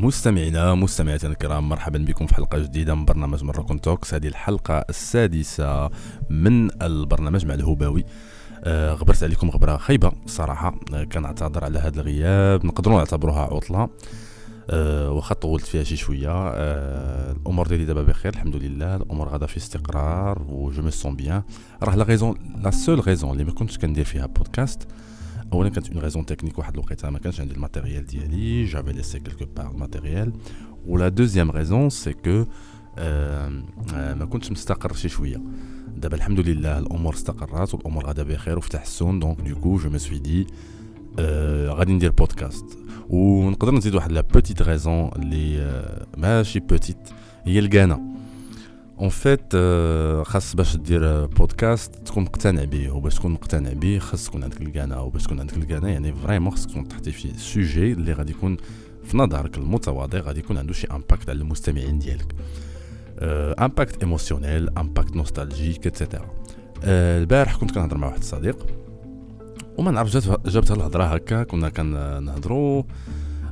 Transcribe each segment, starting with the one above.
مستمعينا مستمعاتنا الكرام مرحبا بكم في حلقة جديدة من برنامج Moroccan Talks. هذه الحلقة السادسة من البرنامج مع الهباوي. آه غبرت عليكم غبرة خايبة صراحة. آه كنعتذر على هذا الغياب. نقدروا نعتبروها عطلة. آه واخا طولت فيها شي شوية. الأمور ديالي دابا بخير الحمد لله. الأمور غادا في استقرار و je me sens bien راه la raison la seule raison اللي ما كنتش كندير فيها بودكاست اولا كانت اون ريزون تكنيك واحد الوقيته ما كانش عندي الماتيريال ديالي جافي ليسي كيلكو بار الماتيريال ولا دوزيام ريزون سي كو ما كنتش مستقر شي شويه دابا الحمد لله الامور استقرات والامور غادا بخير وفي تحسن دونك دوكو جو مي سوي دي غادي ندير بودكاست ونقدر نزيد واحد لا بوتيت ريزون اللي ماشي بوتيت هي الكانا اون فيت خاص باش دير بودكاست تكون مقتنع به وباش تكون مقتنع به خاص تكون عندك الكانا وباش تكون عندك الكانا يعني فريمون خاص تكون تحطي في سوجي اللي غادي يكون في نظرك المتواضع غادي يكون عنده شي impact على المستمعين ديالك. impact émotionnel impact nostalgique et cetera البارح كنت كنهضر مع واحد الصديق وما نعرف جابتها الهضرة هكا كنا كنهضروا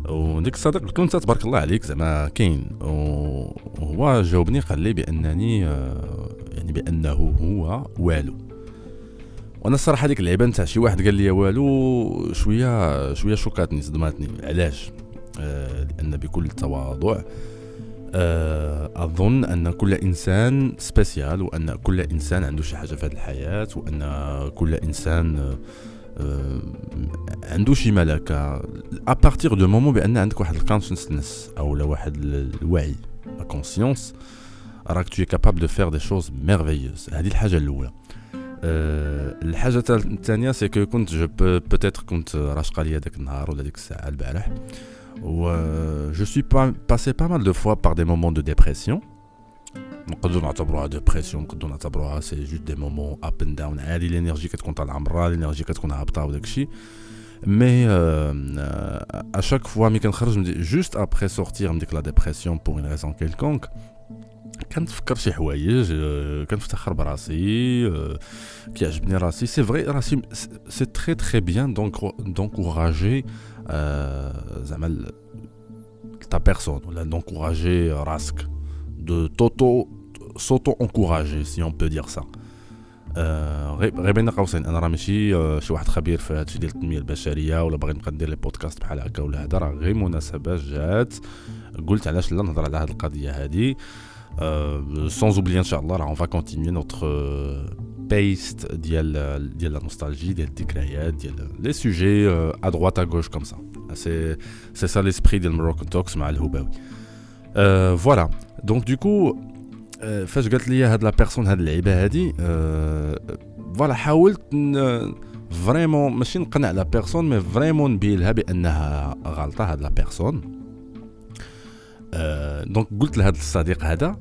وديك الصديق قلت له تبارك الله عليك زعما كاين. وهو جاوبني قال لي بأنني يعني بأنه هو والو. وأنا الصراحة ديك اللعيبة نتاع شي واحد قال لي والو شوية شوية شوكاتني صدماتني. علاش؟ آه لأن بكل تواضع آه أظن أن كل إنسان سبيسيال وأن كل إنسان عنده شي حاجة في هذه الحياة وأن كل إنسان آه عنده شي ملكه ابارتيغ دو مومون بان عندك واحد الكونسيسنس او لا واحد الوعي لا كونسيونس راك تو كابابل دو فير دي شوز ميرفيوز هذه الحاجه الاولى أه الحاجه الثانيه سي كو كنت جو بوتيتر كنت راشقه ليا داك النهار ولا ديك الساعه البارح و جو سوي باسي با مال دو فوا بار دي مومون دو ديبرسيون نقدروا نعتبروها ديبرسيون نقدروا نعتبروها سي جوست دي مومون اب اند داون عادي لينيرجي كتكون طالعه مرة لينيرجي كتكون هابطه وداك الشيء مي اشاك فوا ملي كنخرج جوست ابخي سورتير من ديك لا ديبرسيون بور اون ريزون كيلكونك كنتفكر شي حوايج كنفتخر براسي كيعجبني راسي سي فري راسي سي تري تري بيان دونك دونكوراجي زعما تا بيرسون ولا دونكوراجي راسك de t'auto s'auto-encourager si on peut dire ça غير بين قوسين انا راه ماشي شي واحد خبير في هادشي ديال التنميه البشريه ولا باغي نبقى ندير لي بودكاست بحال هكا ولا هذا راه غير مناسبه جات قلت علاش لا نهضر على هاد القضيه هادي سون اوبلي ان شاء الله راه اون فا كونتينيي نوتر بيست ديال ديال لا نوستالجي ديال الذكريات ديال لي سوجي ا دروات ا غوش كوم سا سي سي سا ليسبري ديال مروكن توكس مع الهباوي فوالا دونك دوكو فاش قالت لي هاد la personne هاد اللعيبة هادي voilà حاولت vraiment ماشي نقنع la personne mais vraiment نبين لها بأنها غلطة هاد la personne. donc قلت لهاد الصديق هذا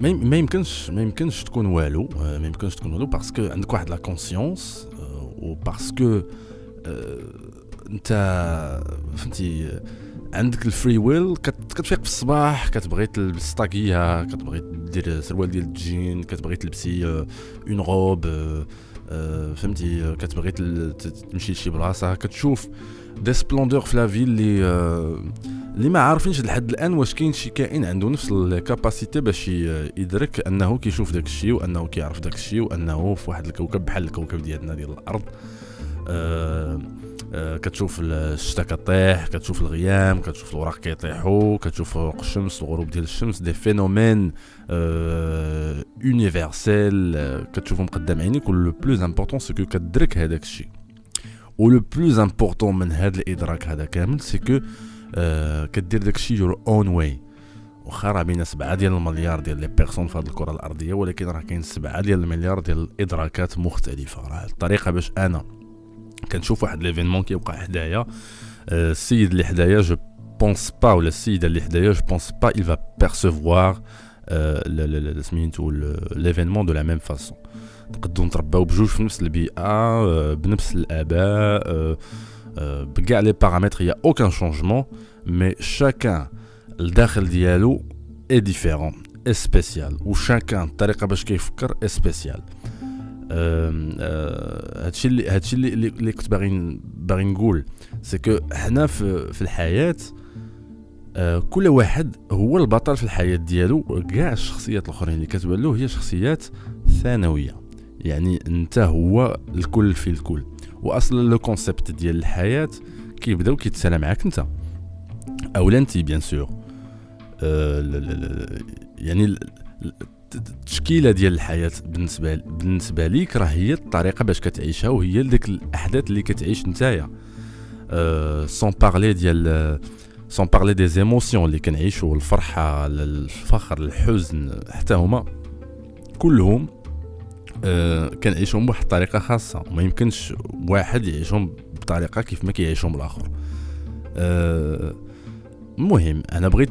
ما يمكنش ما يمكنش تكون والو ما يمكنش تكون والو parce que عندك واحد la conscience و parce que انت فهمتي عندك ال free will كتفيق في الصباح كتبغي تلبس طاقية كتبغي دير سروال ديال الجين كتبغي تلبسي une robe فهمتي؟ كتبغي تمشي لشي بلاصة. كتشوف des splendeurs في la ville اللي اللي ما عارفينش لحد الآن واش كاين شي كائن عنده نفس ال capacité باش يدرك أنه كيشوف داك الشيء وأنه كيعرف داك الشيء وأنه في واحد الكوكب بحال الكوكب ديالنا ديال الأرض. أه كتشوف الشتا كطيح كتشوف الغيام كتشوف الوراق كيطيحوا كتشوف فوق الشمس الغروب ديال الشمس des phénomènes universels كتشوفهم قدام عينيك. و le plus important c'est que كتدرك هذاك الشيء. و لو بلوز امبورطون من هذا الإدراك هذا كامل سي كو كدير داك الشيء يور اون واي واخا راه بين سبعة ديال المليار ديال لي بيرسون في هذه الكرة الأرضية ولكن راه كاين سبعة ديال المليار ديال الإدراكات مختلفة. راه الطريقة باش أنا كنشوف واحد ليفينمون كيوقع حدايا السيد اللي حدايا جو بونس با ولا السيده اللي حدايا جو بونس با il va percevoir سميتو ليفينمون دو لا ميم فاسون نقدروا نترباو بجوج في نفس البيئه بنفس الاباء بكاع لي بارامتر يا اوكان شونجمون مي شاكان الداخل ديالو اي ديفيرون اي سبيسيال وشاكان الطريقه باش كيفكر اي سبيسيال هادشي اللي هادشي اللي اللي كنت باغي باغي نقول سي كو حنا في, في الحياة آه كل واحد هو البطل في الحياة ديالو كاع الشخصيات الأخرين اللي كتبان له هي شخصيات ثانوية. يعني أنت هو الكل في الكل. واصلا le concept ديال الحياة كيبداو كيتسالى معاك أنت. اولا أنت bien sûr آه يعني التشكيلة ديال الحياة بالنسبة بالنسبة ليك راه هي الطريقة باش كتعيشها وهي ديك الأحداث اللي كتعيش نتايا. أه sans parler ديال سون بارلي دي زيموسيون اللي كنعيشوا الفرحة الفخر الحزن حتى هما كلهم أه كنعيشهم بواحد الطريقة خاصة. وما يمكنش واحد يعيشهم بطريقة كيف ما كيعيشهم الآخر. أه المهم أنا بغيت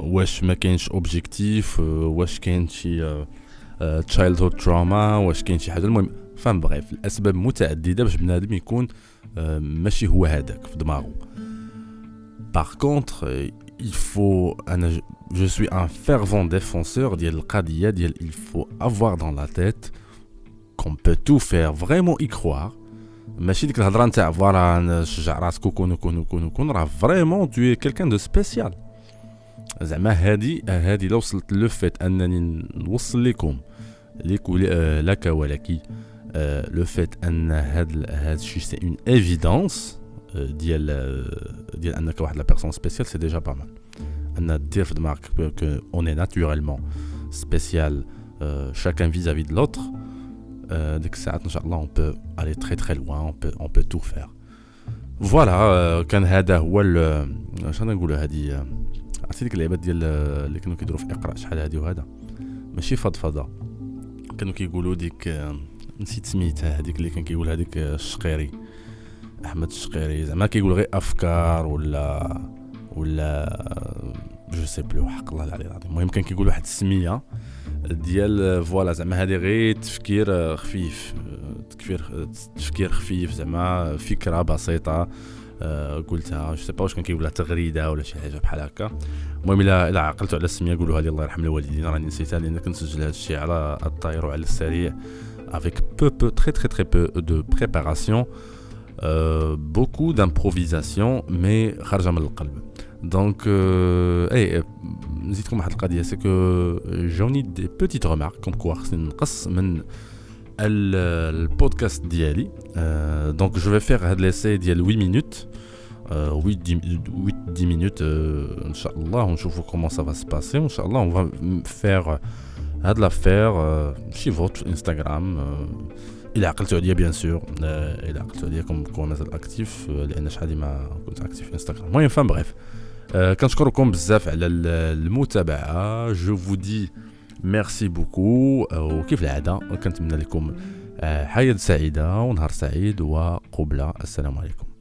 واش ما كاينش اوبجيكتيف واش كاين شي تشايلد هود تروما واش كاين شي حاجه المهم فهم بغيف الاسباب متعدده باش بنادم يكون أه ماشي هو هذاك في دماغه باغ كونتر il faut انا je suis un fervent défenseur ديال القضيه ديال il faut avoir dans la tête qu'on peut tout faire vraiment y croire ماشي ديك الهضره نتاع فوالا نشجع راسك وكون وكون وكون وكون راه فريمون تو كيلكان دو سبيسيال زعما هادي هادي لو وصلت لو فيت انني نوصل لكم ليك لك ولك لو فيت ان هاد هاد الشيء سي اون ايفيدونس ديال ديال انك واحد لا بيرسون سبيسيال سي ديجا با مال ان دير في دماغك كو اون اي ناتوريلمون سبيسيال chacun vis-à-vis de l'autre ديك الساعات ان شاء الله اون بو الي تري تري لوان اون بو اون بو تو فير فوالا كان هذا هو شنو نقولوا هذه عرفتي ديك اللعبات ديال اللي كانوا كيديروا في اقرا شحال هادي وهذا. ماشي فضفضة. كانوا كيقولوا ديك نسيت سميتها هذيك اللي كان كيقول هذيك الشقيري أحمد الشقيري. زعما كيقول غير أفكار ولا ولا je sais plus حق الله العلي العظيم. المهم كان كيقول واحد السمية ديال voilà زعما هذه غير تفكير خفيف تفكير تفكير خفيف زعما فكرة بسيطة. قلتها جو سي با واش كان كيقولها تغريده ولا شي حاجه بحال هكا المهم الا الا عقلتوا على السميه قولوا هذه الله يرحم الوالدين راني نسيتها لان كنسجل هذا الشيء على الطاير وعلى السريع avec peu peu très très très peu de préparation euh, beaucoup d'improvisation mais خارجه من القلب دونك اي نزيدكم واحد القضيه سي كو جوني دي بوتيت ريمارك كوم كوا خصني نقص من البودكاست ديالي دونك جو في فيغ هاد ليسي ديال 8 مينوت 8 10 مينوت ان شاء الله ونشوفوا كومون سا فا سباسي وان شاء الله اون فا فيغ هاد لافير شي فوت في انستغرام الى عقلتوا عليا بيان سور الى عقلتوا عليا كوم كون مازال اكتيف لان شحال ما كنت اكتيف في انستغرام المهم فان بغيف كنشكركم بزاف على المتابعه جو فو دي ميرسي بوكو وكيف العاده كنتمنى لكم حياة سعيدة ونهار سعيد وقبلة. السلام عليكم.